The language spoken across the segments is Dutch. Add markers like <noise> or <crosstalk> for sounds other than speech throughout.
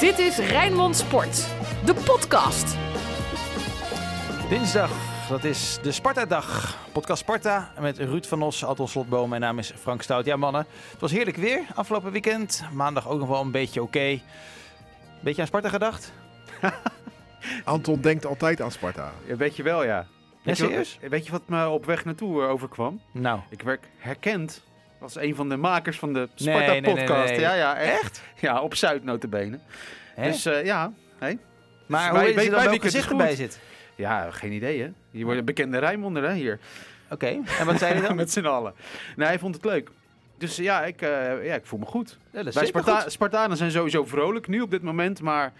Dit is Rijnmond Sport, de podcast. Dinsdag, dat is de Sparta-dag. Podcast Sparta met Ruud van Os, Anton Slotboom. Mijn naam is Frank Stout. Ja mannen, het was heerlijk weer afgelopen weekend. Maandag ook nog wel een beetje oké. Beetje aan Sparta gedacht? <laughs> Anton denkt altijd aan Sparta. Ja, weet je wel, ja. Ja, Weet je, serieus? wat, weet je wat me op weg naartoe eh, overkwam? Nou, Ik werd herkend als een van de makers van de Nee, nee, nee, Sparta-podcast. nee. Ja, ja, echt. Ja, op Zuid notabene. Hè? Dus eh, ja, maar wij- hoe is wij- het dan wij welke weekend is gezicht erbij zit? ja, geen idee hè. Je wordt een bekende Rijnmonder hè, hier. Oké, en wat zei hij dan? <laughs> Met z'n allen. Nee, hij vond het leuk. Dus ja, ik, eh, ja, ik voel me goed. Ja, is Wij Sparta goed. Spartanen zijn sowieso vrolijk nu op dit moment, maar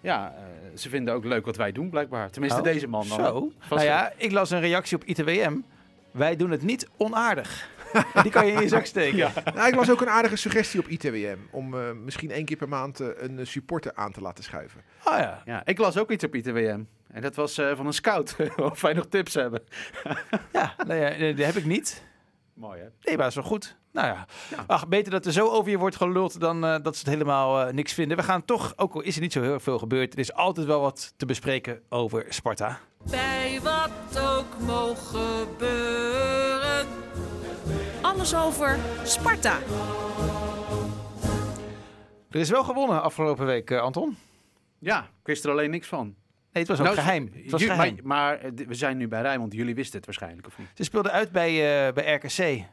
ja, eh, ze vinden ook leuk wat wij doen blijkbaar. Tenminste Oh, deze man dan. Zo. Nou ja, ik las een reactie op ITWM. Wij doen het niet onaardig. <laughs> Die kan je in je zak steken. Ja. Nou, ik las ook een aardige suggestie op ITWM. Om eh, misschien één keer per maand eh, een eh, supporter aan te laten schuiven. Oh ja. Ja, ik las ook iets op ITWM. En dat was eh, van een scout. <laughs> of wij nog tips hebben. Ja, nou ja, dat heb ik niet. Mooi hè? Nee, maar dat is wel goed. Nou ja, Ja. Ach, beter dat er zo over je wordt geluld dan eh, dat ze het helemaal eh, niks vinden. We gaan toch, ook al is er niet zo heel veel gebeurd, er is altijd wel wat te bespreken over Sparta. Bij wat ook mogen gebeuren. Alles over Sparta. Er is wel gewonnen afgelopen week, eh, Anton. Ja, ik wist er alleen niks van. Nee, het was ook Nou, geheim. Het was geheim. Maar, maar, eh, we zijn nu bij Rijnmond. Jullie wisten het waarschijnlijk, of niet? Ze speelden uit bij, eh, bij RKC.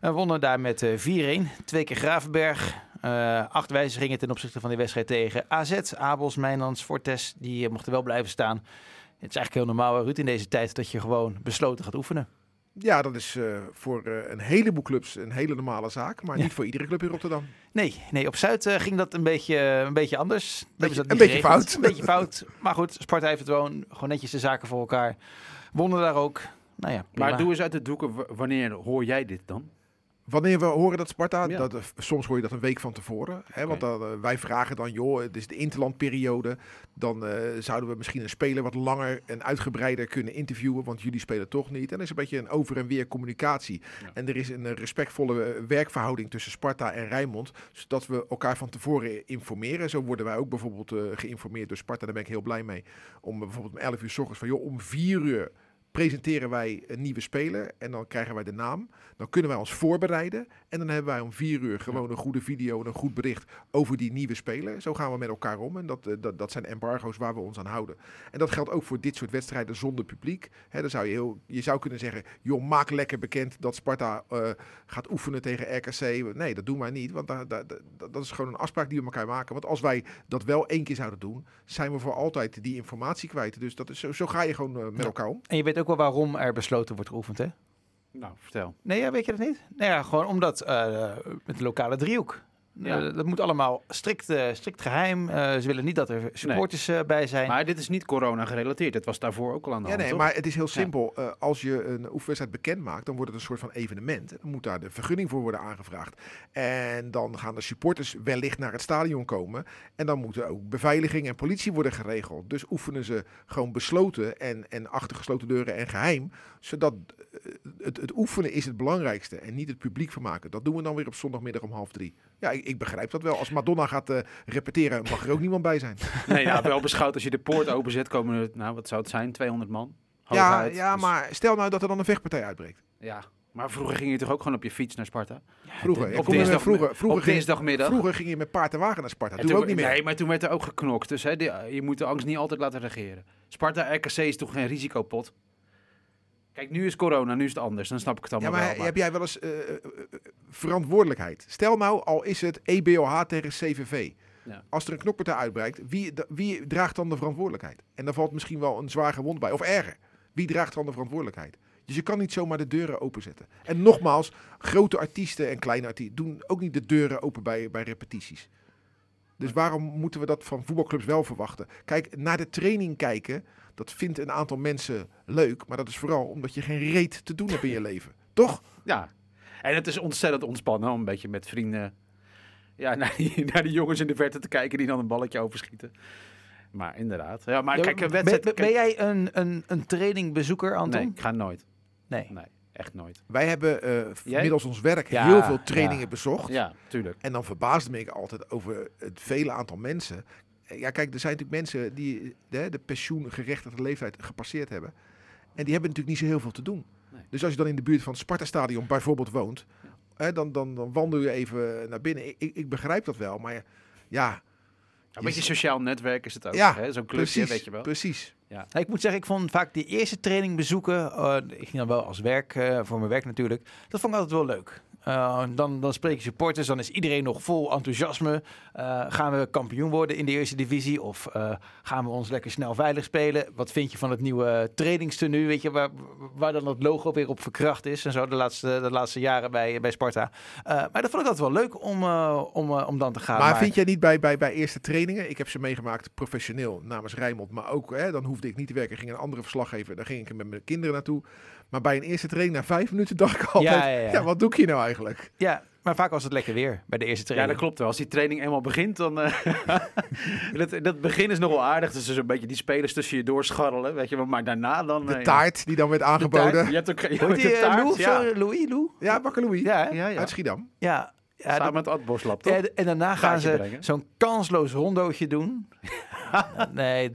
En wonnen daar met eh 4-1. Twee keer Gravenberg. Eh, acht wijzigingen ten opzichte van die wedstrijd tegen AZ. Abels, Mijnlands, Fortes, die mochten wel blijven staan. Het is eigenlijk heel normaal, Ruud, in deze tijd dat je gewoon besloten gaat oefenen. Ja, dat is eh, voor eh, een heleboel clubs een hele normale zaak. Maar Ja. niet voor iedere club in Rotterdam. Nee, nee op Zuid eh, ging dat een beetje, een beetje anders. Dat een beetje geregeld. fout. Een beetje fout. Maar goed, Sparta heeft het gewoon, gewoon netjes de zaken voor elkaar. Wonnen daar ook. Nou ja, prima. Maar doe eens uit de doeken. Wanneer hoor jij dit dan? Wanneer we horen dat Sparta, Ja. dat, eh, soms hoor je dat een week van tevoren. Hè, Want dan, eh, wij vragen dan, joh, het is de interlandperiode. Dan eh, zouden we misschien een speler wat langer en uitgebreider kunnen interviewen. Want jullie spelen toch niet. En er is een beetje een over en weer communicatie. Ja. En er is een respectvolle werkverhouding tussen Sparta en Rijnmond. Zodat we elkaar van tevoren informeren. Zo worden wij ook bijvoorbeeld geïnformeerd door Sparta. Daar ben ik heel blij mee. Om bijvoorbeeld om 11 uur s ochtends van, joh, om 4 uur presenteren wij een nieuwe speler en dan krijgen wij de naam. Dan kunnen wij ons voorbereiden en dan hebben wij om vier uur gewoon een goede video en een goed bericht over die nieuwe speler. Zo gaan we met elkaar om en dat, eh, dat, dat zijn embargo's waar we ons aan houden. En dat geldt ook voor dit soort wedstrijden zonder publiek. Hè, dan zou je, heel, je zou kunnen zeggen, joh, maak lekker bekend dat Sparta eh, gaat oefenen tegen RKC. Nee, dat doen wij niet, want dat, dat is gewoon een afspraak die we elkaar maken. Want als wij dat wel één keer zouden doen, zijn we voor altijd die informatie kwijt. Dus dat is, zo, zo ga je gewoon eh, met elkaar om. En je weet ook wel waarom er besloten wordt geoefend, hè? Nou, vertel. Nee, ja, weet je dat niet? Nou ja, gewoon omdat eh, met de lokale driehoek. Ja. Eh, dat moet allemaal strikt, eh, strikt geheim. Eh, ze willen niet dat er supporters eh, bij zijn. Maar dit is niet corona gerelateerd. Het was daarvoor ook al aan de Ja, hand, nee, toch? maar het is heel simpel. Eh, als je een oefenwedstrijd bekend maakt, dan wordt het een soort van evenement. Dan moet daar de vergunning voor worden aangevraagd. En dan gaan de supporters wellicht naar het stadion komen. En dan moeten ook beveiliging en politie worden geregeld. Dus oefenen ze gewoon besloten en, en achter gesloten deuren en geheim. Zodat het, het oefenen is het belangrijkste en niet het publiek vermaken. Dat doen we dan weer op zondagmiddag om half drie. Ja, ik, ik begrijp dat wel. Als Madonna gaat eh, repeteren, mag er ook niemand bij zijn. <laughs> Nee, ja, wel beschouwd als je de poort openzet komen er, nou wat zou het zijn, 200 man? Ja, Hooguit. ja, Dus- maar stel nou dat er dan een vechtpartij uitbreekt. Ja, maar vroeger ging je toch ook gewoon op je fiets naar Sparta? Vroeger, ja, op dinsdag- vroeger, vroeger op dinsdagmiddag. Vroeger ging je met paard en wagen naar Sparta. Toen- ook niet meer. Nee, maar toen werd er ook geknokt. Dus hè, die- je moet de angst niet altijd laten regeren. Sparta RKC is toch geen risicopot? Kijk, nu is corona, nu is het anders. Dan snap ik het ja, allemaal maar wel. maar- heb jij wel eens eh, eh, eh, verantwoordelijkheid? Stel nou, al is het EBOH tegen CVV. Ja. Als er een knokpartij uitbreikt, wie, wie draagt dan de verantwoordelijkheid? En dan valt misschien wel een zwaar gewond bij. Of erger, wie draagt dan de verantwoordelijkheid? Dus je kan niet zomaar de deuren openzetten. En nogmaals, grote artiesten en kleine artiesten doen ook niet de deuren open bij, bij repetities. Dus waarom moeten we dat van voetbalclubs wel verwachten? Kijk, naar de training kijken, dat vindt een aantal mensen leuk. Maar dat is vooral omdat je geen reet te doen hebt in je leven. Toch? Ja. En het is ontzettend ontspannen om een beetje met vrienden ja, <laughs> naar, die, naar die jongens in de verte te kijken die dan een balletje overschieten. Maar inderdaad. Ja, maar kijk, een ben- wedstrijd... ben, jij een, een, een trainingbezoeker, Anton? Nee, ik ga nooit. Nee. Nee, echt nooit. Wij hebben eh, Jij? middels ons werk Ja, heel veel trainingen ja. bezocht. Ja, tuurlijk. En dan verbaasde me ik altijd over het vele aantal mensen. Ja, kijk, er zijn natuurlijk mensen die de, de pensioengerechtigde leeftijd gepasseerd hebben. En die hebben natuurlijk niet zo heel veel te doen. Nee. Dus als je dan in de buurt van het Sparta-stadion bijvoorbeeld woont, hè, dan, dan, dan wandel je even naar binnen. Ik, ik, ik begrijp dat wel, maar ja, Een beetje sociaal netwerk is het ook. Ja, hè? Zo'n clubje, precies, weet je wel. precies. Ja, ik moet zeggen, ik vond vaak die eerste training bezoeken, eh, ik ging dan wel als werk, eh, voor mijn werk natuurlijk, dat vond ik altijd wel leuk. Eh, dan, dan spreek je supporters, dan is iedereen nog vol enthousiasme. Eh, gaan we kampioen worden in de eerste divisie of eh, gaan we ons lekker snel veilig spelen? Wat vind je van het nieuwe trainingstenu, weet je, waar, waar dan het logo weer op verkracht is en zo de laatste, de laatste jaren bij, bij Sparta. Maar dat vond ik altijd wel leuk om, om, om dan te gaan. Maar, vind jij niet bij, bij, bij eerste trainingen, ik heb ze meegemaakt professioneel namens Rijnmond, maar ook, hè, dan hoefde ik niet te werken, ging een andere verslaggever, daar ging ik met mijn kinderen naartoe. Maar bij een eerste training, na vijf minuten, dacht ik altijd, Ja, ja, ja, ja. wat doe ik hier nou eigenlijk? Ja, maar vaak was het lekker weer bij de eerste Ja, training. dat klopt wel. Als die training eenmaal begint, dan... eh, <laughs> dat, dat begin is nog wel aardig. Dus er een beetje die spelers tussen je doorscharrelen, weet je wel. Maar daarna dan... De eh, taart die dan werd ja. De aangeboden. taart. Je hebt ook je hebt die de eh, taart, Lou of ja. zo? Louis, Lou? Ja, Bakker Louis, Ja? Ja, ja. uit Schiedam. Ja. ja Samen dat- met Adbosslab, toch? Ja, en daarna gaan ze zo'n kansloos rondootje doen. <laughs> nee,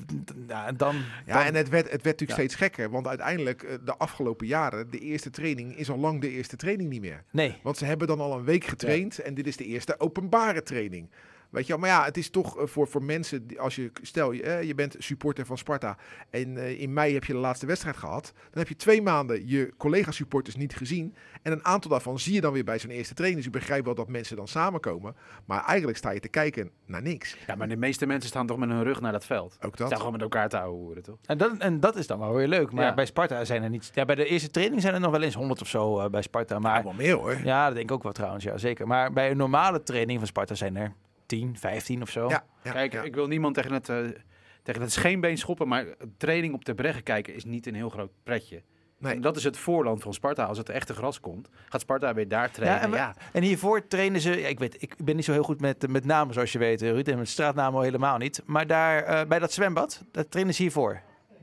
dan... Ja, dan- en het werd, het werd natuurlijk Ja. steeds gekker, want uiteindelijk eh, de afgelopen jaren, de eerste training is al lang de eerste training niet meer. Nee. Want ze hebben dan al een week getraind en dit is de eerste openbare training. Weet je wel, maar ja, het is toch eh, voor, voor mensen, die- als je, stel je, je bent supporter van Sparta en eh, in mei heb je de laatste wedstrijd gehad, dan heb je twee maanden je collega-supporters niet gezien en een aantal daarvan zie je dan weer bij zo'n eerste training. Dus ik begrijp wel dat mensen dan samenkomen, maar eigenlijk sta je te kijken naar niks. Ja, maar de meeste mensen staan toch met hun rug naar dat veld. Ook Ze staan dat. gewoon met elkaar te houden, toch? En, dat, en dat is dan wel weer leuk. Maar Ja. bij Sparta zijn er niet... Ja, bij de eerste training zijn er nog wel eens 100 of zo eh, bij Sparta. Maar Maar wel meer hoor. ja, dat denk ik ook wel trouwens. Ja, zeker. Maar bij een normale training van Sparta zijn er 10, 15 of zo. Ja, ja, Kijk, ja. ik wil niemand tegen het, eh, tegen het scheenbeen schoppen, maar training op de breggen kijken is niet een heel groot pretje. Nee. En dat is het voorland van Sparta. Als het echte gras komt, gaat Sparta weer daar trainen. en Ja, En hiervoor trainen ze... Ja, ik, weet, ik ben niet zo heel goed met, met namen, zoals je weet, Ruud. En met straatnamen al helemaal niet. Maar daar, eh, bij dat zwembad, daar trainen ze hiervoor.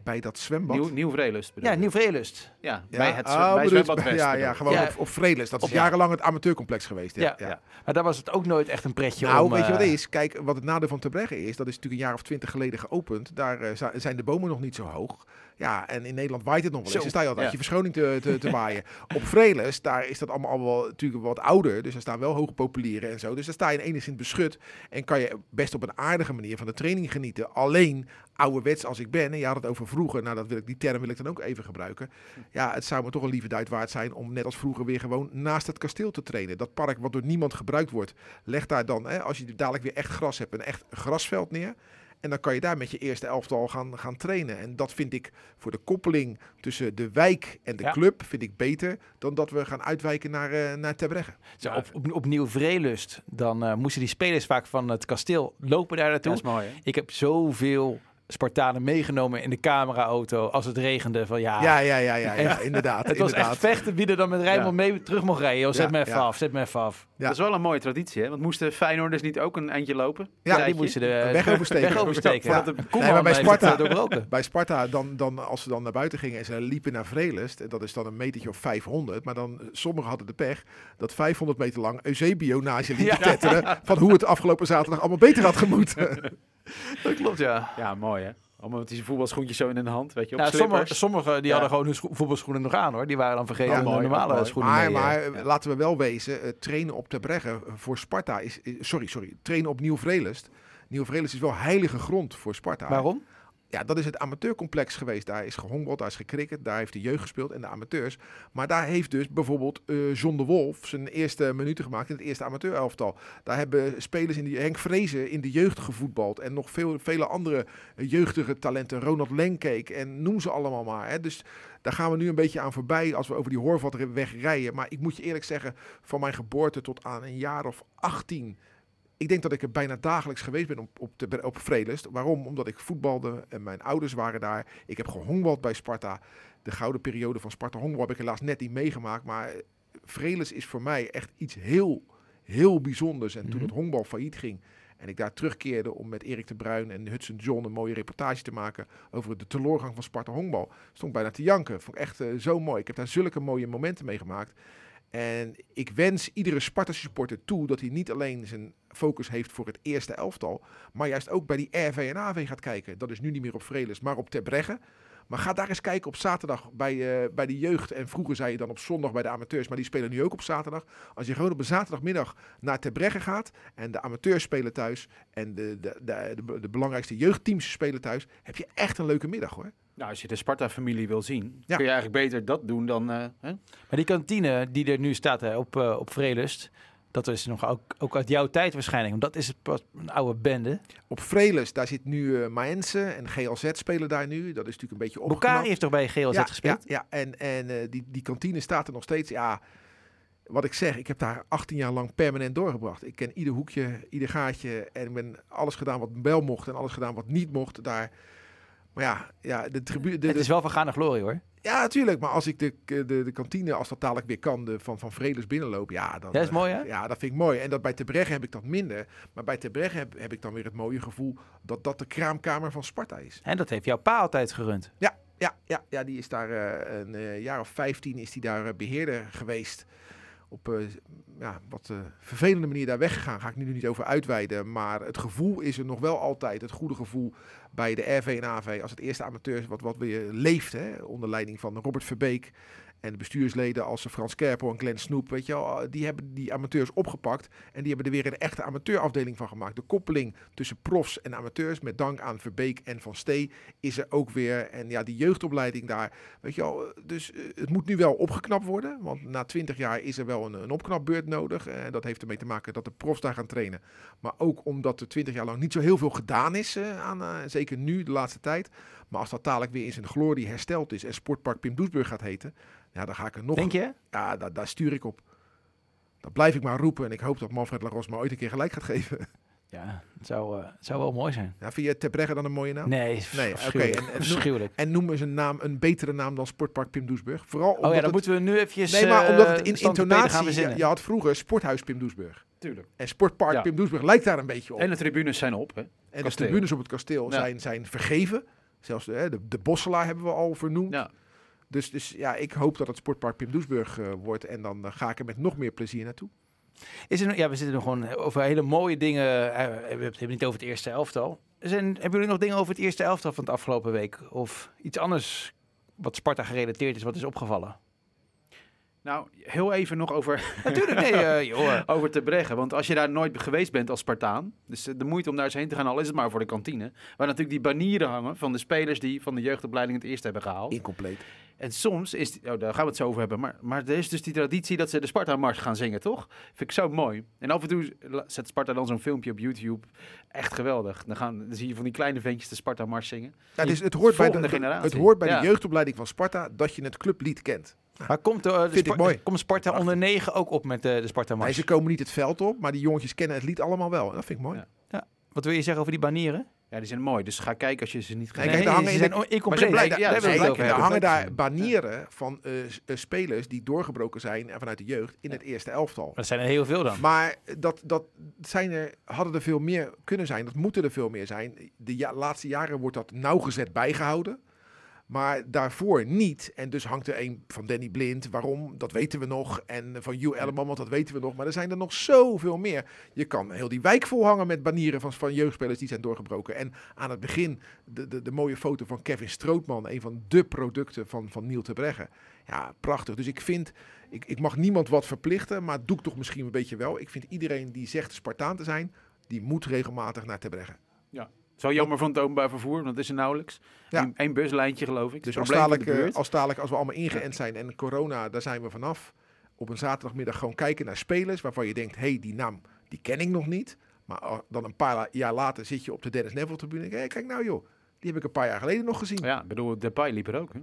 Bij dat zwembad. Nieuw, nieuw Vreelust bedoel Ja? Nieuw Vreelust. Ja, Ja, bij het ah, bij bedoel Zwembad West. Ja, ja gewoon Ja. op, op Vreeles. Dat is Op- jarenlang het amateurcomplex geweest. Ja, Ja. ja. Maar daar was het ook nooit echt een pretje Nou, om... weet je wat eh, het is? Kijk, wat het nadeel van Terbregge is, dat is natuurlijk een jaar of twintig geleden geopend. Daar eh, zijn de bomen nog niet zo hoog. Ja, en in Nederland waait het nog wel eens. Dan sta je altijd ja. je verschoning te, te, te waaien. <laughs> Op Vreeles, daar is dat allemaal al wel natuurlijk wat ouder. Dus er staan wel hoge populieren en zo. Dus daar sta je enigszins beschut. En kan je best op een aardige manier van de training genieten. Alleen, ouderwets als ik ben, en je had het over vroeger. Nou, dat wil ik, die term wil ik dan ook even gebruiken. Ja, het zou me toch een lieve duit waard zijn om net als vroeger weer gewoon naast het kasteel te trainen. Dat park wat door niemand gebruikt wordt. Leg daar dan, hè, als je dadelijk weer echt gras hebt, een echt grasveld neer. En dan kan je daar met je eerste elftal gaan, gaan trainen. En dat vind ik voor de koppeling tussen de wijk en de Ja. club vind ik beter dan dat we gaan uitwijken naar, eh naar Terbregge. Zo, op, op, op Nieuw Vreelust, dan eh, moesten die spelers vaak van het kasteel lopen daar naartoe. Dat is mooi, hè? Ik heb zoveel Spartanen meegenomen in de cameraauto als het regende. Van ja, Ja, ja, ja, ja, inderdaad. <laughs> het was inderdaad. echt vechten wie er dan met Rijnmond mee terug mocht rijden. Zet Ja, me even ja. af, zet me even af. Ja. Dat is wel een mooie traditie, hè? Want moesten Feyenoorders niet ook een eindje lopen? Ja, die moesten de weg oversteken. weg oversteken. Ja. Nee, maar bij Sparta-. Bij Sparta, dan, dan, als ze dan naar buiten gingen en ze liepen naar Vrelest, en dat is dan een metertje of 500, maar dan, eh, sommigen hadden de pech dat 500 meter lang Eusebio naast je liep tetteren van hoe het afgelopen zaterdag allemaal beter had gemoeten. <laughs> <laughs> Dat klopt, ja. Ja, mooi, hè? Allemaal met die voetbalschoentjes zo in hun hand, weet je, op Nou, sommige, sommigen die Ja. hadden gewoon hun scho- voetbalschoenen nog aan hoor. Die waren dan vergeten Ja, hun mooi, normale mooi. schoenen maar mee, eh. maar ja. laten we wel wezen, eh, trainen op Terbregge eh, voor Sparta is, is- sorry, sorry, trainen op Nieuw Vrelest. Nieuw Vrelest is wel heilige grond voor Sparta. Waarom? Ja, dat is het amateurcomplex geweest. Daar is gehongbald, daar is gecricket, daar heeft de jeugd gespeeld en de amateurs. Maar daar heeft dus bijvoorbeeld eh John de Wolf zijn eerste minuten gemaakt in het eerste amateurelftal. Daar hebben spelers in die Henk Vrezen in de jeugd gevoetbald en nog veel, vele andere eh, jeugdige talenten. Ronald Lenkeek en noem ze allemaal maar. Hè. Dus daar gaan we nu een beetje aan voorbij als we over die Horvatweg rijden. Maar ik moet je eerlijk zeggen, van mijn geboorte tot aan een jaar of 18 ik denk dat ik er bijna dagelijks geweest ben op, op, de, op Vreelust. Waarom? Omdat ik voetbalde en mijn ouders waren daar. Ik heb gehongbald bij Sparta. De gouden periode van Sparta Hongbal heb ik helaas net niet meegemaakt. Maar Vreelust is voor mij echt iets heel, heel bijzonders. En toen Mhm. het honkbal failliet ging en ik daar terugkeerde om met Erik de Bruin en Hudson John een mooie reportage te maken over de teleurgang van Sparta Hongbal, stond ik bijna te janken. Vond ik echt eh, zo mooi. Ik heb daar zulke mooie momenten meegemaakt. En ik wens iedere Sparta-supporter toe dat hij niet alleen zijn focus heeft voor het eerste elftal, maar juist ook bij die RV en AV gaat kijken. Dat is nu niet meer op Vrelis, maar op Terbregge. Maar ga daar eens kijken op zaterdag bij, eh, bij de jeugd. En vroeger zei je dan op zondag bij de amateurs, maar die spelen nu ook op zaterdag. Als je gewoon op een zaterdagmiddag naar Terbregge gaat en de amateurs spelen thuis en de, de, de, de, de belangrijkste jeugdteams spelen thuis, heb je echt een leuke middag hoor. Nou, als je de Sparta-familie wil zien, Ja. kun je eigenlijk beter dat doen dan... eh, hè? Maar die kantine die er nu staat hè, op, eh op Vrelust, dat is nog ook, ook uit jouw tijd waarschijnlijk. Want dat is het pas een oude bende. Op Vrelis, daar zit nu eh Maense en GLZ spelen daar nu. Dat is natuurlijk een beetje opgeknapt. Bukari heeft toch bij GLZ ja, gespeeld? Ja, ja. en, en eh, die, die kantine staat er nog steeds. Ja, wat ik zeg, ik heb daar 18 jaar lang permanent doorgebracht. Ik ken ieder hoekje, ieder gaatje en ik ben alles gedaan wat wel mocht en alles gedaan wat niet mocht daar. Maar ja, ja de tribune. Het is wel van gaande glorie hoor. ja, natuurlijk. Maar als ik de, de, de kantine, als dat dadelijk weer kan, de, van, van Vredes binnenloop, ja, dan... Ja, is eh, mooi, hè? Ja, dat vind ik mooi. En dat bij Terbregge heb ik dat minder. Maar bij Terbregge heb, heb ik dan weer het mooie gevoel dat dat de kraamkamer van Sparta is. En dat heeft jouw pa altijd gerund. Ja, ja, ja, ja die is daar eh, een eh, jaar of 15 is die daar eh, beheerder geweest. Op eh, ja, wat eh, vervelende manier daar weggegaan. Ga ik nu niet over uitweiden. Maar het gevoel is er nog wel altijd. Het goede gevoel bij de RV en AV. Als het eerste amateurs wat, wat weer leeft. Hè, onder leiding van Robert Verbeek. En de bestuursleden als Frans Kerpel en Glenn Snoep. Weet je wel, die hebben die amateurs opgepakt. En die hebben er weer een echte amateurafdeling van gemaakt. De koppeling tussen profs en amateurs. Met dank aan Verbeek en Van Stee is er ook weer. En ja, die jeugdopleiding daar. Weet je wel, dus eh, het moet nu wel opgeknapt worden. Want na twintig jaar is er wel een, een opknapbeurt nodig. En dat heeft ermee te maken dat de profs daar gaan trainen. Maar ook omdat er twintig jaar lang niet zo heel veel gedaan is. eh, aan, eh, zeker nu, de laatste tijd. Maar als dat dadelijk weer in zijn glorie hersteld is. En Sportpark Pim Doesburg gaat heten. Ja, dan ga ik er nog... Denk je? Ja, daar, daar stuur ik op. Dat blijf ik maar roepen. En ik hoop dat Manfred Laros me ooit een keer gelijk gaat geven. <laughs> Ja, het zou, eh, het zou wel mooi zijn. Ja, vind je Terbregge dan een mooie naam? Nee, Nee, oké, afschuwelijk. en- en noem-. En noem eens een naam, een betere naam dan Sportpark Pim Doesburg. Vooral omdat Oh ja, dan het, moeten we nu eventjes Nee, maar omdat het eh, in en intonatie... Je, je had vroeger Sporthuis Pim Doesburg. Tuurlijk. En Sportpark Ja. Pim Doesburg lijkt daar een beetje op. En En, de tribunes zijn op, hè? de kasteel. tribunes op het kasteel Ja. zijn, zijn vergeven. Zelfs de, de, de Bosselaar hebben we al vernoemd. Ja. Dus, dus ja, ik hoop dat het Sportpark Pim Doesburg eh, wordt. En dan eh, ga ik er met nog meer plezier naartoe. Is er, ja, we zitten nog gewoon over hele mooie dingen. eh, we hebben het niet over het eerste elftal. Zijn, hebben jullie nog dingen over het eerste elftal van de afgelopen week? Of iets anders wat Sparta gerelateerd is, wat is opgevallen? Nou, heel even nog over, <laughs> <laughs> Natuurlijk, nee, eh, joh. over te breggen. Want als je daar nooit geweest bent als Spartaan, dus eh, de moeite om daar eens heen te gaan, al is het maar voor de kantine, waar natuurlijk die banieren hangen van de spelers die van de jeugdopleiding het eerst hebben gehaald. Incompleet. En soms is, die- oh, daar gaan we het zo over hebben, maar, maar er is dus die traditie dat ze de Sparta-mars gaan zingen, toch? Vind ik zo mooi. En af en toe zet Sparta dan zo'n filmpje op YouTube. Echt geweldig. Dan, gaan, dan zie je van die kleine ventjes de Sparta-mars zingen. Ja, dus het hoort bij, de, het hoort bij de jeugdopleiding van Sparta dat je het clublied kent. Maar komt, eh, de Vind ik Spar- mooi. komt Sparta onder 9 ook op met eh, de Sparta Nee, Mars? ze komen niet het veld op, maar die jongetjes kennen het lied allemaal wel. En dat vind ik mooi. Ja. Wat wil je zeggen over die banieren? Ja, die zijn mooi. Dus ga kijken als je ze niet Nee, gezien kijk, daar hangen ze in zijn de- incompleet. ja, Daar er hebben. hangen daar banieren van eh, spelers die doorgebroken zijn en vanuit de jeugd in het eerste elftal. Dat zijn er heel veel dan. Maar dat, dat zijn er, hadden er veel meer kunnen zijn. Dat moeten er veel meer zijn. De ja- laatste jaren wordt dat nauwgezet bijgehouden. Maar daarvoor niet. En dus hangt er een van Danny Blind. Waarom? Dat weten we nog. En van Hugh Elleman, want dat weten we nog. Maar er zijn er nog zoveel meer. Je kan heel die wijk volhangen met banieren van, van jeugdspelers die zijn doorgebroken. En aan het begin de, de, de mooie foto van Kevin Strootman. Een van de producten van, van Niel te Breggen. Ja, prachtig. Dus ik vind, ik, ik mag niemand wat verplichten. Maar doe ik toch misschien een beetje wel. Ik vind iedereen die zegt Spartaan te zijn, die moet regelmatig naar te Breggen. Zo jammer van het openbaar vervoer, want dat is er nauwelijks. Ja. Eén buslijntje, geloof ik. Dus als dadelijk, eh, als dadelijk, als we allemaal ingeënt zijn en corona, daar zijn we vanaf. Op een zaterdagmiddag gewoon kijken naar spelers waarvan je denkt, hé, hey, die naam, die ken ik nog niet. Maar uh, dan een paar jaar later zit je op de Dennis Neville tribune en denk, hey, kijk nou joh, die heb ik een paar jaar geleden nog gezien. Ja, ik bedoel, Depay liep er ook. Hè?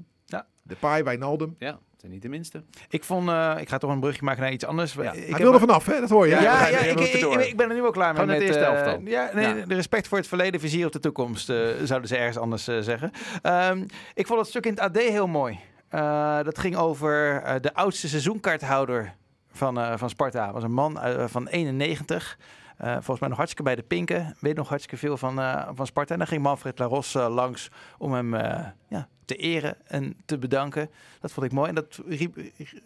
De Pai, Wijnaldum. Ja, niet de minste. Ik vond, eh, ik ga toch een brugje maken naar iets anders. Ja. Ik Hij wil er vanaf, hè? dat hoor je. Ja, ja, ik, ik, ben er nu al klaar mee met. het eerste elftal. ja, nee, Ja. de respect voor het verleden, vizier op de toekomst, eh, zouden ze ergens anders zeggen. Ehm, ik vond het stuk in het AD heel mooi. Dat ging over de oudste seizoenkaarthouder van, van Sparta. Dat was een man van 91. Eh, volgens mij nog hartstikke bij de pinken. Weet nog hartstikke veel van, van Sparta. En dan ging Manfred Laros langs om hem ja, te eren en te bedanken. Dat vond ik mooi. En dat riep,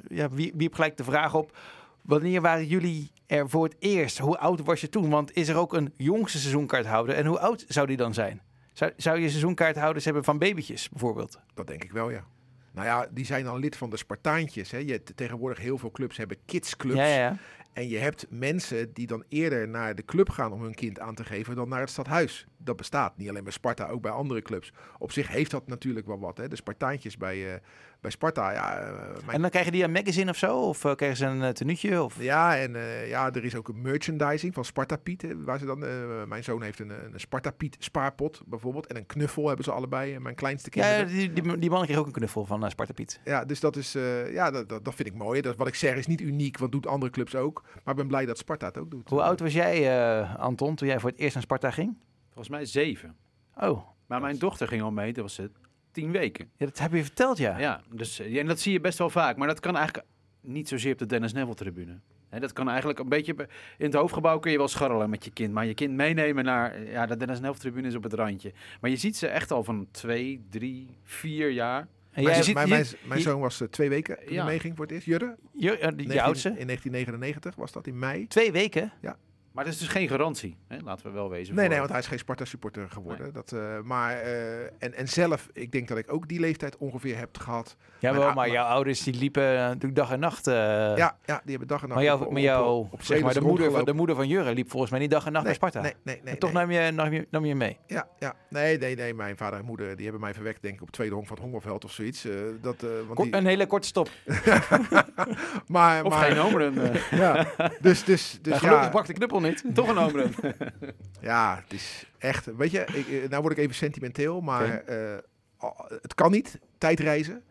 ja, wie- wierp gelijk de vraag op. Wanneer waren jullie er voor het eerst? Hoe oud was je toen? Want is er ook een jongste seizoenkaarthouder? En hoe oud zou die dan zijn? Zou, zou je seizoenkaarthouders hebben van babytjes bijvoorbeeld? Dat denk ik wel, ja. Nou ja, die zijn dan lid van de Spartaantjes. Hè. Je, tegenwoordig heel veel clubs hebben kidsclubs. Ja, ja. En je hebt mensen die dan eerder naar de club gaan om hun kind aan te geven dan naar het stadhuis. Dat bestaat niet alleen bij Sparta, ook bij andere clubs. Op zich heeft dat natuurlijk wel wat. Hè. De Spartaantjes bij, eh, bij Sparta, ja, eh, mijn En dan krijgen die een magazine of zo? Of eh, krijgen ze een tenuutje? Of... Ja, en ja, er is ook een merchandising van Sparta Piet. hè, Waar ze dan, mijn zoon heeft een, een Sparta Piet spaarpot bijvoorbeeld. En een knuffel hebben ze allebei. Mijn kleinste Ja, kinderen. die, die, die man kreeg ook een knuffel van Sparta Piet. Ja, dus dat is, ja, dat, dat, dat vind ik mooi. Dat, wat ik zeg is niet uniek, want doet andere clubs ook. Maar ik ben blij dat Sparta het ook doet. Hoe oud was jij, Anton, toen jij voor het eerst naar Sparta ging? Volgens mij zeven. Oh. Maar mijn dochter ging al mee, dat was het tien weken. Ja, dat heb je verteld, ja. Ja, dus, en dat zie je best wel vaak. Maar dat kan eigenlijk niet zozeer op de Dennis Neville tribune. He, dat kan eigenlijk een beetje... In het hoofdgebouw kun je wel scharrelen met je kind. Maar je kind meenemen naar... Ja, de Dennis Neville tribune is op het randje. Maar je ziet ze echt al van twee, drie, vier jaar. En mijn, ziet, mijn, mijn, mijn, zoon was uh, twee weken toen ja. hij meeging voor het eerst. Jurre? Je, uh, de 19, oudste? In 1999 was dat in mei. Twee weken? Ja. Maar dat is dus geen garantie, hè? laten we wel wezen. Nee, nee, want hij is geen Sparta-supporter geworden. Nee. Dat, uh, maar, uh, en, en zelf, ik denk dat ik ook die leeftijd ongeveer heb gehad. Ja, wel, maar, maar jouw ouders die liepen natuurlijk dag en nacht. Uh, ja, ja, die hebben dag en nacht. Maar, jou, op, maar jou, op, op, zeg maar, de moeder, van, de moeder van Jurre liep volgens mij niet dag en nacht nee, naar Sparta. Nee, nee, nee. En toch nee. nam, je, nam, je, nam je mee. Ja, ja. Nee, nee, nee. Mijn vader en moeder die hebben mij verwekt, denk ik, op tweede honk van het Hongerveld of zoiets. Uh, dat, uh, want Kort, die... Een hele korte stop. <laughs> maar, of maar, geen homerun. Uh. ja, dus, dus, dus ja, gelukkig ja. bakt de knuppel niet. <laughs> Toch een homerun. <laughs> ja, het is echt... Weet je, ik, nou word ik even sentimenteel, maar okay. uh, het kan niet, tijdreizen.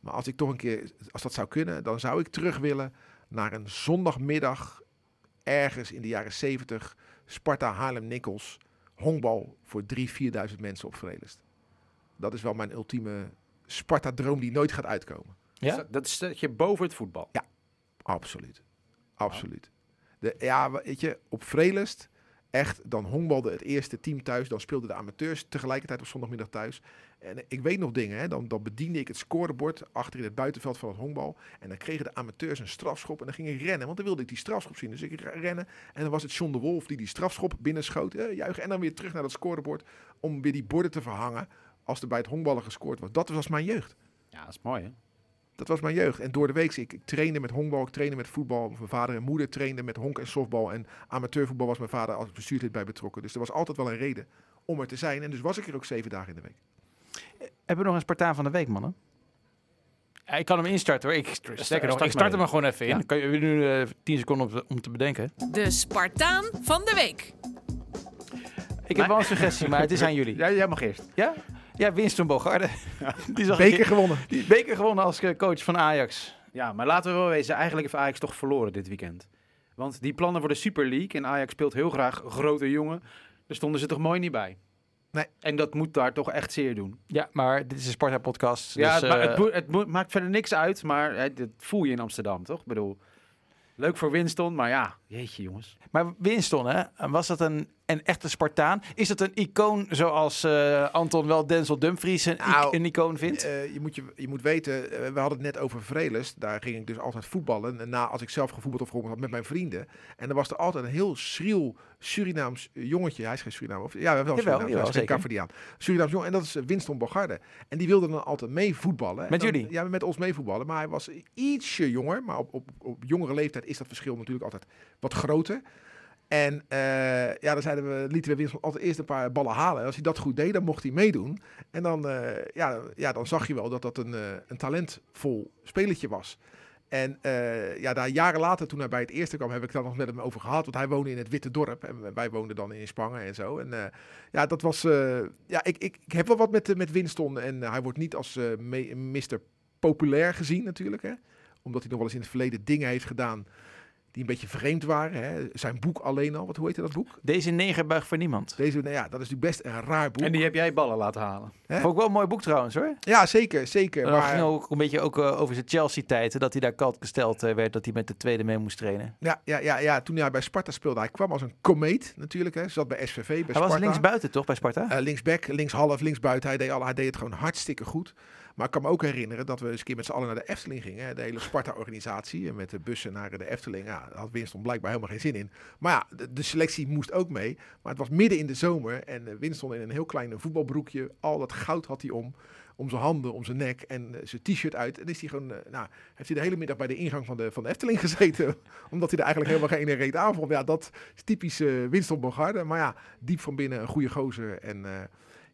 Maar als ik toch een keer, als dat zou kunnen, dan zou ik terug willen naar een zondagmiddag ergens in de jaren 70, Sparta Haarlem-Nikkels, honkbal voor 3.000, 4.000 mensen op Vrelest. Dat is wel mijn ultieme Sparta-droom die nooit gaat uitkomen. Ja? Dat zet je boven het voetbal? Ja, absoluut. Absoluut. Ja, weet je, op Vrelest, echt, dan honkbalde het eerste team thuis. Dan speelden de amateurs tegelijkertijd op zondagmiddag thuis. En ik weet nog dingen, hè, dan, dan bediende ik het scorebord achter in het buitenveld van het honkbal. En dan kregen de amateurs een strafschop en dan ging ik rennen. Want dan wilde ik die strafschop zien. Dus ik rennen en dan was het John de Wolf die die strafschop binnenschoot. Eh, juichen en dan weer terug naar dat scorebord om weer die borden te verhangen als er bij het honkballen gescoord was. Dat was mijn jeugd. Ja, dat is mooi hè. Dat was mijn jeugd. En door de week, ik, ik trainde met honkbal, ik trainde met voetbal. Mijn vader en moeder trainden met honk en softbal. En amateurvoetbal was mijn vader als bestuurslid bij betrokken. Dus er was altijd wel een reden om er te zijn. En dus was ik er ook zeven dagen in de week. Hebben we nog een Spartaan van de week, mannen? Ja, ik kan hem instarten hoor. Ik, nog, ik start hem er gewoon even in. Ja. Kan je nu uh, tien seconden om, om te bedenken. De Spartaan van de week. Ik heb wel een suggestie, maar het is aan jullie. <laughs> Ja, jij mag eerst. Ja? Ja, Winston Bogarde. <laughs> Die zag beker gewonnen. Die beker gewonnen als coach van Ajax. Ja, maar laten we wel wezen, eigenlijk heeft Ajax toch verloren dit weekend. Want die plannen voor de Super League, en Ajax speelt heel graag grote jongen, daar stonden ze toch mooi niet bij. Nee. En dat moet daar toch echt zeer doen. Ja, maar dit is een Sparta-podcast. Ja, dus, het, ma uh... het, het maakt verder niks uit, maar hè, dat voel je in Amsterdam, toch? Ik bedoel, leuk voor Winston, maar ja, jeetje jongens. Maar Winston, hè, was dat een, een echte Spartaan? Is dat een icoon zoals uh, Anton wel Denzel Dumfries een, nou, een icoon vindt? Uh, je, moet je, je moet weten, uh, we hadden het net over Vreles. Daar ging ik dus altijd voetballen. En na, als ik zelf gevoetbald of gehoord had met mijn vrienden. En er was er altijd een heel schriel Surinaams jongetje. Hij is geen Surinaam. Of, ja, wel jawel, Surinaam. Hij is geen. Surinaams jong. En dat is Winston Bogarde. En die wilde dan altijd mee voetballen. Met dan, jullie? Ja, met ons mee voetballen. Maar hij was ietsje jonger. Maar op, op, op jongere leeftijd is dat verschil natuurlijk altijd wat groter. En uh, ja, dan zeiden we, lieten we Winston altijd eerst een paar ballen halen. En als hij dat goed deed, dan mocht hij meedoen. En dan, uh, ja, ja, dan zag je wel dat dat een, uh, een talentvol spelertje was. En ja, daar jaren later, toen hij bij het eerste kwam, heb ik daar nog met hem over gehad. Want hij woonde in het Witte Dorp. En wij woonden dan in Spangen en zo. En ja, dat was... ja, ik, ik, ik heb wel wat met, met Winston. En hij wordt niet als Mr. Populair gezien natuurlijk. Hè? Omdat hij nog wel eens in het verleden dingen heeft gedaan die een beetje vreemd waren. Hè. Zijn boek alleen al, wat hoe heette dat boek? Deze neger buigt voor niemand. Deze, nou ja, dat is natuurlijk best een raar boek. En die heb jij ballen laten halen. Hè? Vond ik wel een mooi boek trouwens hoor. Ja, zeker, zeker. Maar... Ging ook een beetje ook, eh, over zijn Chelsea-tijd. Dat hij daar kalt gesteld eh, werd dat hij met de tweede mee moest trainen. ja, ja, ja, ja, toen hij bij Sparta speelde, hij kwam als een komeet natuurlijk. Hè. Zat bij SVV, bij Hij Sparta. was links buiten toch bij Sparta? Eh, linksback, linkshalf, linksbuiten. Hij deed, al, hij deed het gewoon hartstikke goed. Maar ik kan me ook herinneren dat we eens een keer met z'n allen naar de Efteling gingen. hè, De hele Sparta-organisatie. En met de bussen naar de Efteling. Ja, daar had Winston blijkbaar helemaal geen zin in. Maar ja, de, selectie moest ook mee. Maar het was midden in de zomer. En eh, Winston in een heel klein voetbalbroekje. Al dat goud had hij om. Om zijn handen, om zijn nek en eh, zijn t-shirt uit. En is hij gewoon, eh, nou, heeft hij de hele middag bij de ingang van de, van de Efteling gezeten. <laughs> omdat hij er eigenlijk helemaal geen reet aan vond. Ja, dat is typisch eh, Winston Bogarde. Maar ja, diep van binnen een goede gozer. En... eh,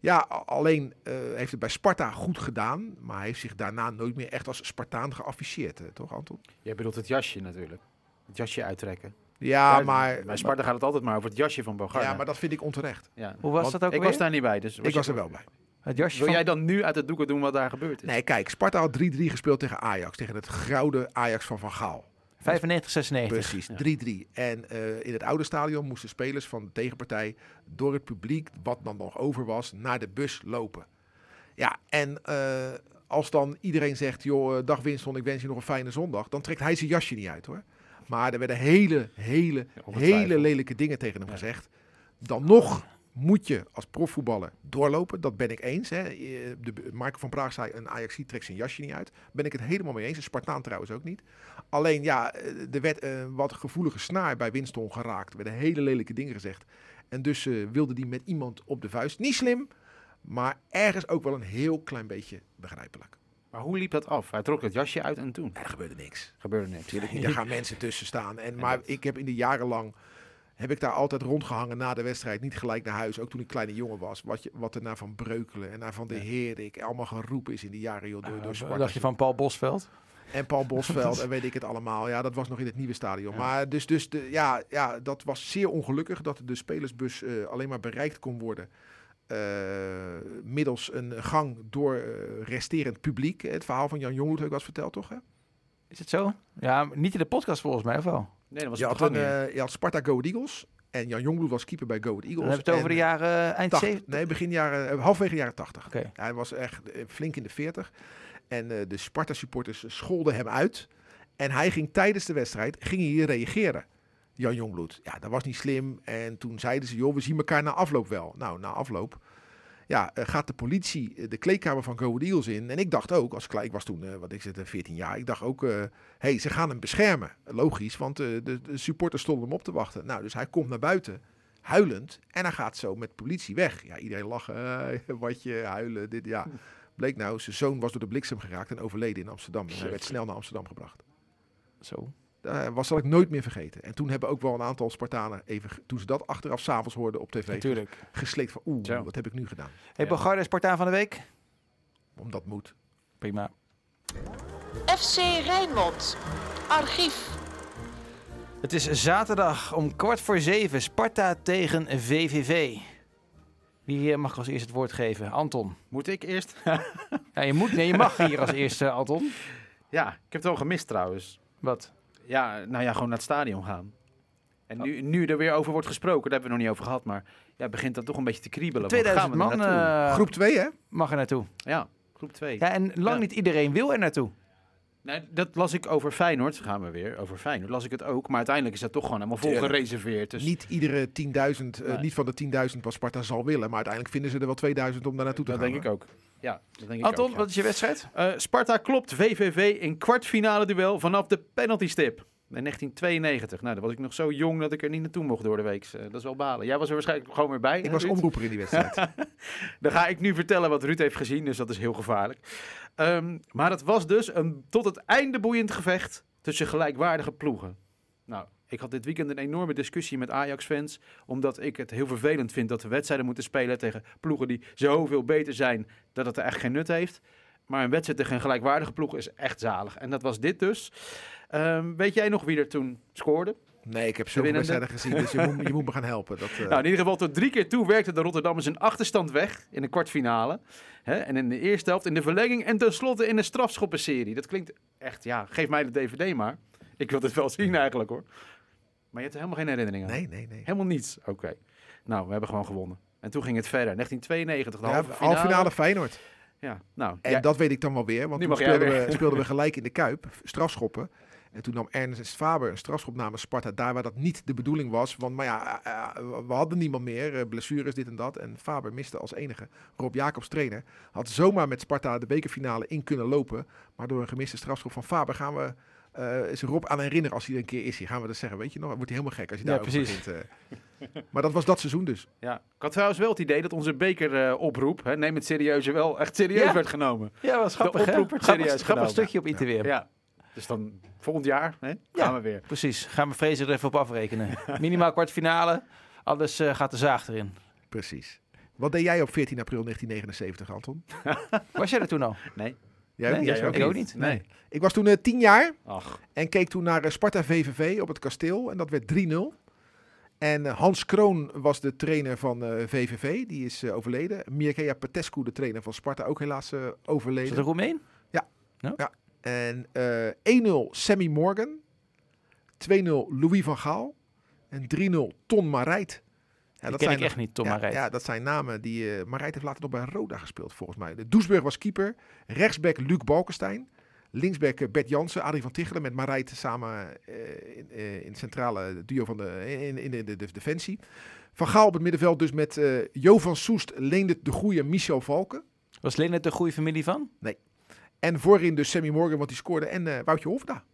ja, alleen eh, heeft het bij Sparta goed gedaan. Maar hij heeft zich daarna nooit meer echt als Spartaan geafficheerd, eh, toch Anton? Jij bedoelt het jasje natuurlijk. Het jasje uittrekken. Ja, Ja, maar, Bij Sparta gaat het altijd maar over het jasje van Bogarde. ja, maar dat vind ik onterecht. Ja. Hoe was Want dat ook Ik weer? was daar niet bij, dus... ik was er wel bij. Het jasje Wil van... jij dan nu uit het doeken doen wat daar gebeurd is? Nee, kijk, Sparta had 3-3 gespeeld tegen Ajax. Tegen het gouden Ajax van Van Gaal. 95, 96. Precies, Ja. 3-3. En eh, in het oude stadion moesten spelers van de tegenpartij door het publiek, wat dan nog over was, naar de bus lopen. Ja, en eh, als dan iedereen zegt, joh, eh, dag Winston, ik wens je nog een fijne zondag, dan trekt hij zijn jasje niet uit hoor. Maar er werden hele, hele, hele lelijke dingen tegen hem gezegd. Dan nog moet je als profvoetballer doorlopen. Dat ben ik eens. Hè. Eh, De, Marco van Praag zei, een ajax trekt zijn jasje niet uit. Ben ik het helemaal mee eens. Een Spartaan trouwens ook niet. Alleen ja, eh, er werd een wat gevoelige snaar bij Winston geraakt. Er werden hele lelijke dingen gezegd. En dus eh, wilde die met iemand op de vuist. Niet slim, maar ergens ook wel een heel klein beetje begrijpelijk. Maar hoe liep dat af? Hij trok het jasje uit en toen Er gebeurde niks. gebeurde niks. Natuurlijk niet, <laughs> daar gaan mensen tussen staan. En, maar ik heb in de jaren lang, heb ik daar altijd rondgehangen na de wedstrijd. Niet gelijk naar huis, ook toen ik kleine jongen was. Wat, je, wat er naar Van Breukelen en naar Van de Ja. Herik allemaal geroepen is in die jaren joh, door, door Wat Sparta. dacht je van Paul Bosveld? En Paul <laughs> Bosveld en weet ik het allemaal. Ja, dat was nog in het nieuwe stadion. Ja. Maar dus, dus de, ja, ja, dat was zeer ongelukkig dat de spelersbus eh, alleen maar bereikt kon worden. Eh, middels een gang door eh, resterend publiek. Het verhaal van Jan Jonghoed heb ik wel eens verteld, toch? Hè? Is het zo? Ja, niet in de podcast volgens mij, of wel? Nee, dat was Je het had, een, eh, je had Sparta Go Ahead Eagles. En Jan Jongbloed was keeper bij Go Ahead Eagles. Dan heb je het over de eh, jaren eind 80 70. Nee, begin jaren, eh, halfwege jaren 80. Oké. Hij was echt eh, flink in de 40. En eh, de Sparta-supporters scholden hem uit. En hij ging tijdens de wedstrijd ging hij hier reageren. Jan Jongbloed. Ja, dat was niet slim. En toen zeiden ze, joh, we zien elkaar na afloop wel. Nou, na afloop ja, eh, gaat de politie eh, de kleedkamer van Go Eagles in. En ik dacht ook, als klein, ik was toen, eh, wat ik zit, eh, 14 jaar. Ik dacht ook, hé, hey, ze gaan hem beschermen. Logisch, want de, de supporters stonden hem op te wachten. Nou, dus hij komt naar buiten, huilend. En hij gaat zo met politie weg. Ja, iedereen lachen, <laughs> wat je, huilen, dit, ja. Bleek nou, zijn zoon was door de bliksem geraakt en overleden in Amsterdam. En hij werd snel naar Amsterdam gebracht. Zo. Dat was zal ik nooit meer vergeten. En toen hebben ook wel een aantal Spartanen, even, toen ze dat achteraf s'avonds hoorden op tv, Natuurlijk. gesleept van oeh, Zo. wat heb ik nu gedaan? Hey, Ja. Bogarde, Spartaan van de week? Om dat moet. Prima. FC Rijnmond. Archief. Het is zaterdag om kwart voor zeven. Sparta tegen VVV. Wie mag als eerste het woord geven? Anton. Moet ik eerst? <laughs> Ja, je, moet, nee, je mag hier als eerste, Anton. ja, ik heb het wel gemist trouwens. Wat? Ja, nou ja, gewoon naar het stadion gaan. En nu, nu er weer over wordt gesproken, daar hebben we nog niet over gehad, maar ja, begint dat toch een beetje te kriebelen. Want 2000 gaan we er man eh, Groep 2 hè? mag er naartoe. Ja, groep 2. Ja, en lang Ja. niet iedereen wil er naartoe. Nee, dat las ik over Feyenoord, gaan we weer, over Feyenoord las ik het ook, maar uiteindelijk is dat toch gewoon helemaal vol Tuurlijk. gereserveerd. Dus Niet iedere 10.000, eh, Nee. niet van de 10.000 wat Sparta zal willen. Maar uiteindelijk vinden ze er wel 2000 om daar naartoe te dat gaan. denk ik ook. Ja, dat denk ik Anton, ook, ja. wat is je wedstrijd? Eh, Sparta klopt VVV in kwartfinale duel vanaf de penaltystip. In 1992. Nou, dan was ik nog zo jong dat ik er niet naartoe mocht door de week. Eh, dat is wel balen. Jij was er waarschijnlijk gewoon weer bij. Ik hè, was Ruud? omroeper in die wedstrijd. <laughs> Dan ga ik nu vertellen wat Ruud heeft gezien, dus dat is heel gevaarlijk. Ehm, maar het was dus een tot het einde boeiend gevecht tussen gelijkwaardige ploegen. Nou, ik had dit weekend een enorme discussie met Ajax-fans, omdat ik het heel vervelend vind dat we wedstrijden moeten spelen tegen ploegen die zoveel beter zijn dat het er echt geen nut heeft. Maar een wedstrijd tegen een gelijkwaardige ploeg is echt zalig. En dat was dit dus. Ehm, weet jij nog wie er toen scoorde? Nee, ik heb zoveel wedstrijden gezien, dus je moet, je moet me gaan helpen. Dat, eh, Nou, in ieder geval tot drie keer toe werkte de Rotterdammers een achterstand weg in de kwartfinale. Hè? En in de eerste helft in de verlenging en tenslotte in de strafschoppenserie. Dat klinkt echt, ja, geef mij de DVD maar. Ik wil dit wel zien eigenlijk hoor. Maar je hebt er helemaal geen herinnering aan? Nee, nee, nee. Helemaal niets? Oké. Nou, we hebben gewoon gewonnen. En toen ging het verder. 1992, de Ja, halve halve finale. finale Feyenoord. Ja, nou. En jij- dat weet ik dan wel weer, want Nu toen speelden we, speelden we gelijk in de Kuip, strafschoppen. En toen nam Ernest Faber een strafschop namens Sparta, daar waar dat niet de bedoeling was. Want maar ja, eh, eh, we hadden niemand meer, eh, blessures, dit en dat. En Faber miste als enige. Rob Jacobs, trainer, had zomaar met Sparta de bekerfinale in kunnen lopen. Maar door een gemiste strafschop van Faber gaan we... eh is Rob aan herinneren als hij er een keer is hier. Gaan we dat zeggen, weet je nog? Wordt hij helemaal gek als je Ja, daarover precies. begint. eh. maar dat was dat seizoen dus. Ja. Ik had trouwens wel het idee dat onze bekeroproep, hè, neem het serieus, wel echt serieus Ja. werd genomen. Ja, was grappig, oproep werd Grappig, serieus grappig genomen. stukje op ITW. Ja. Dus dan volgend jaar hè, gaan we weer. Precies. Gaan we Fraser er even op afrekenen. <laughs> Minimaal kwartfinale. Alles eh, gaat de zaag erin. Precies. Wat deed jij op 14 april 1979, Anton? Was jij er toen al? Nee. Jij, Nee, jij ook ook niet? niet. Nee. Ik was toen eh, tien jaar. Ach. En keek toen naar eh, Sparta VVV op het kasteel. En dat werd 3-0. En eh, Hans Kroon was de trainer van VVV. Die is overleden. Mircea Petescu, de trainer van Sparta, ook helaas eh, Is overleden. dat een Roemeen? En eh 1-0 Sammy Morgan. 2-0 Louis van Gaal. En 3-0 Ton Marijt. Die ken ik nog- echt niet, Tom ja, Marijt. Ja, dat zijn namen die... eh Marijt heeft later nog bij Roda gespeeld, volgens mij. De Doesburg was keeper. Rechtsback Luc Balkenstein. Linksback eh, Bert Jansen, Adrie van Tichelen met Marijt samen eh, in, in het centrale duo van de, in, in de, de, de defensie. Van Gaal op het middenveld dus met eh Jo van Soest, Leendert de Goeie Michel Valken. Was Leonard de goede familie van? En voorin dus Sammy Morgan, want die scoorde. En Woutje Hofda.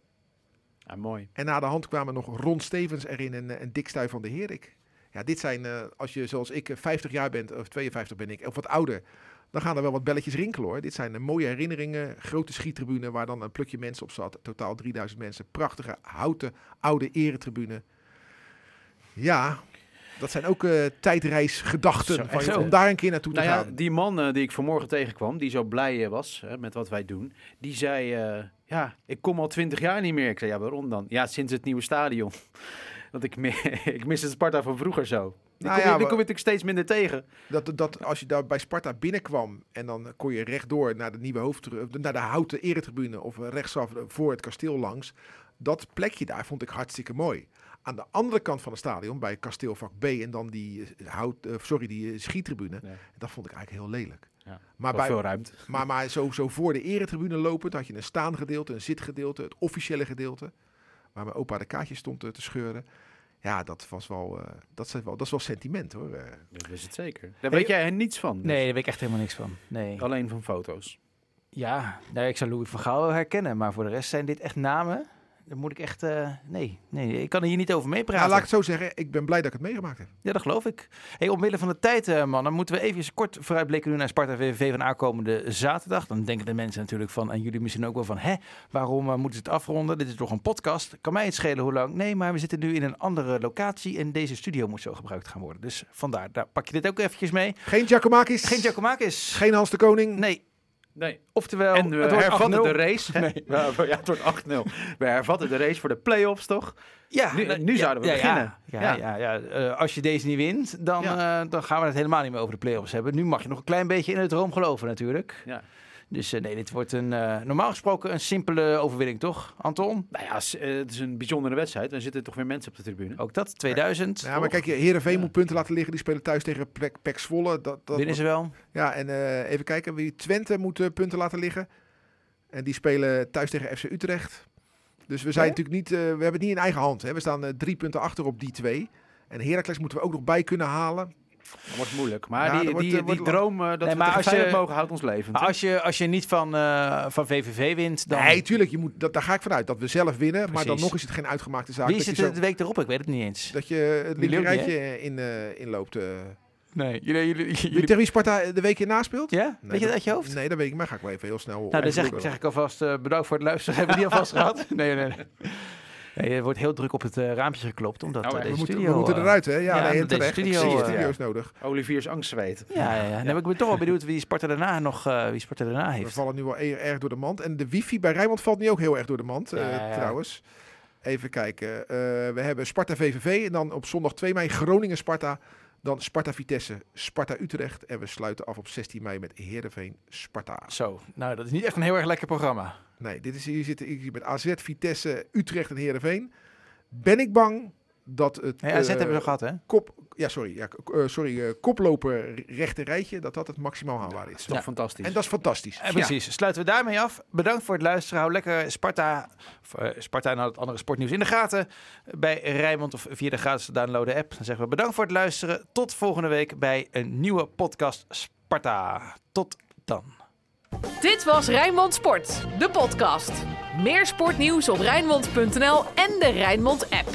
Ja, mooi. En na de hand kwamen nog Ron Stevens erin en, en Dick Stuy van de Herik. Ja, dit zijn, eh, als je zoals ik eh, 50 jaar bent, of 52 ben ik, of wat ouder, dan gaan er wel wat belletjes rinkelen hoor. Dit zijn eh, mooie herinneringen, grote schiettribune waar dan een plukje mensen op zat. Totaal 3000 mensen, prachtige houten oude eretribune. Ja, dat zijn ook eh tijdreisgedachten van, je- om daar een keer naartoe te Nou ja, gaan. die man eh, die ik vanmorgen tegenkwam, die zo blij eh, was met wat wij doen, die zei, eh, ja, ik kom al twintig jaar niet meer. Ik zei, ja, waarom dan? Ja, sinds het nieuwe stadion. Want ik, mi- <laughs> ik mis het Sparta van vroeger zo. Die Nou kom, ja, je, die we- kom je natuurlijk steeds minder tegen. Dat, dat als je daar bij Sparta binnenkwam en dan kon je rechtdoor naar de nieuwe hoofd, naar de houten eretribune of rechtsaf voor het kasteel langs. Dat plekje daar vond ik hartstikke mooi. Aan de andere kant van het stadion, bij kasteelvak B en dan die, eh, hout, eh, sorry, die eh, schietribune, dat vond ik eigenlijk heel lelijk. Ja, Maar, bij, veel ruimte. <laughs> maar, maar zo, zo voor de eretribune lopend had je een staangedeelte, een zitgedeelte, het officiële gedeelte, waar mijn opa de kaartjes stond eh, te scheuren. Ja, dat was wel, eh, dat, is wel, dat is wel sentiment hoor. eh. Dat is het zeker. Daar weet jij er niets van. dus. Nee, daar weet ik echt helemaal niks van. Nee. Alleen van foto's. Ja, nou, ik zou Louis van Gaal wel herkennen. Maar voor de rest zijn dit echt namen. Dan moet ik echt... eh, nee, nee, ik kan er hier niet over Nou, meepraten. laat ik het zo zeggen, ik ben blij dat ik het meegemaakt heb. Ja, dat geloof ik. Hey, omwille van de tijd, eh, man, dan moeten we even kort vooruitblikken nu naar Sparta VVV van aankomende zaterdag. Dan denken de mensen natuurlijk van, en jullie misschien ook wel van, hè, waarom eh, moeten ze het afronden? Dit is toch een podcast? Kan mij het schelen hoe lang? Nee, maar we zitten nu in een andere locatie en deze studio moet zo gebruikt gaan worden. Dus vandaar, daar pak je dit ook eventjes mee. Geen Giacomakis. Geen Giacomakis. Geen Hans de Koning. Nee, Nee. oftewel, en we hervatten 8-0. de race. hè? <laughs> Ja, ja, het wordt 8-0. We hervatten de race voor de play-offs, toch? Ja, Nu- nu ja, zouden we ja, beginnen. Ja, Ja. ja. Eh, als je deze niet wint, dan, eh, dan gaan we het helemaal niet meer over de play-offs hebben. Nu mag je nog een klein beetje in het droom geloven natuurlijk. Ja. Dus eh, nee, dit wordt een, eh, normaal gesproken een simpele overwinning, toch, Anton? Nou ja, eh, het is een bijzondere wedstrijd. Er zitten toch weer mensen op de tribune. Ook dat, 2000. Ja, maar kijk, Heerenveen Ja. moet punten laten liggen. Die spelen thuis tegen Pek, Pek Zwolle. Dat, dat Winnen ze wel? Ja, en eh, even kijken. Wie Twente moet punten laten liggen. En die spelen thuis tegen FC Utrecht. Dus we zijn Ja? natuurlijk niet... eh, we hebben het niet in eigen hand. Hè. We staan drie punten achter op die twee. En Heracles moeten we ook nog bij kunnen halen. Dat wordt moeilijk. Maar Ja, die, wordt, die, die wordt- droom eh, dat Nee, we maar tegen als je- mogen houdt ons levend. Maar als je, als je niet van, eh, van VVV wint, dan... Nee, tuurlijk. Je moet, dat, daar ga ik vanuit. Dat we zelf winnen. Maar dan nog is het geen uitgemaakte zaak. Wie zit er zo- de week erop? Ik weet het niet eens. dat je het Jullie linkerrijtje in, eh, inloopt. eh. Nee, jullie... jullie, Weet je tegen wie Sparta de week hierna speelt? Ja? Nee, weet je dat uit je hoofd? Nee, dat weet ik. Maar ga ik wel even heel snel... Nou, dan zeg ik, zeg ik alvast eh, bedankt voor het luisteren. <laughs> Hebben we die alvast gehad? Nee, nee, nee. Nee. Er wordt heel druk op het eh, raampje geklopt, omdat Nou, eh, we deze we moeten, studio... we moeten eh, eruit, hè? Ja, ja, nee, met deze terecht. studio, Studio, eh, studio is nodig. Olivier's angstzweet. Ja, ja, ja. Dan ben ik ben toch wel benieuwd wie Sparta daarna nog eh, wie Sparta daarna We heeft. vallen nu wel e- erg door de mand. En de wifi bij Rijnmond valt nu ook heel erg door de mand, eh, Ja, ja, ja. trouwens. Even kijken. Eh, we hebben Sparta VVV en dan op zondag 2 mei Groningen-Sparta. Dan Sparta Vitesse, Sparta Utrecht. En we sluiten af op 16 mei met Heerenveen Sparta. Zo, nou dat is niet echt een heel erg lekker programma. Nee, dit is, hier zitten hier met AZ, Vitesse, Utrecht en Heerenveen. Ben ik bang dat het... Nee, AZ eh, hebben we gehad, hè? Kop, ja, sorry. Ja, eh, sorry eh, koploper rechte rijtje, dat dat het maximaal haalbaar Dat is is. toch Ja. fantastisch. En dat is fantastisch. Precies. Sluiten we daarmee af. Bedankt voor het luisteren. Hou lekker Sparta, of, Sparta en al het andere sportnieuws in de gaten. Bij Rijnmond of via de gratis downloaden app. Dan zeggen we bedankt voor het luisteren. Tot volgende week bij een nieuwe podcast Sparta. Tot dan. Dit was Rijnmond Sport, de podcast. Meer sportnieuws op Rijnmond.nl en de Rijnmond app.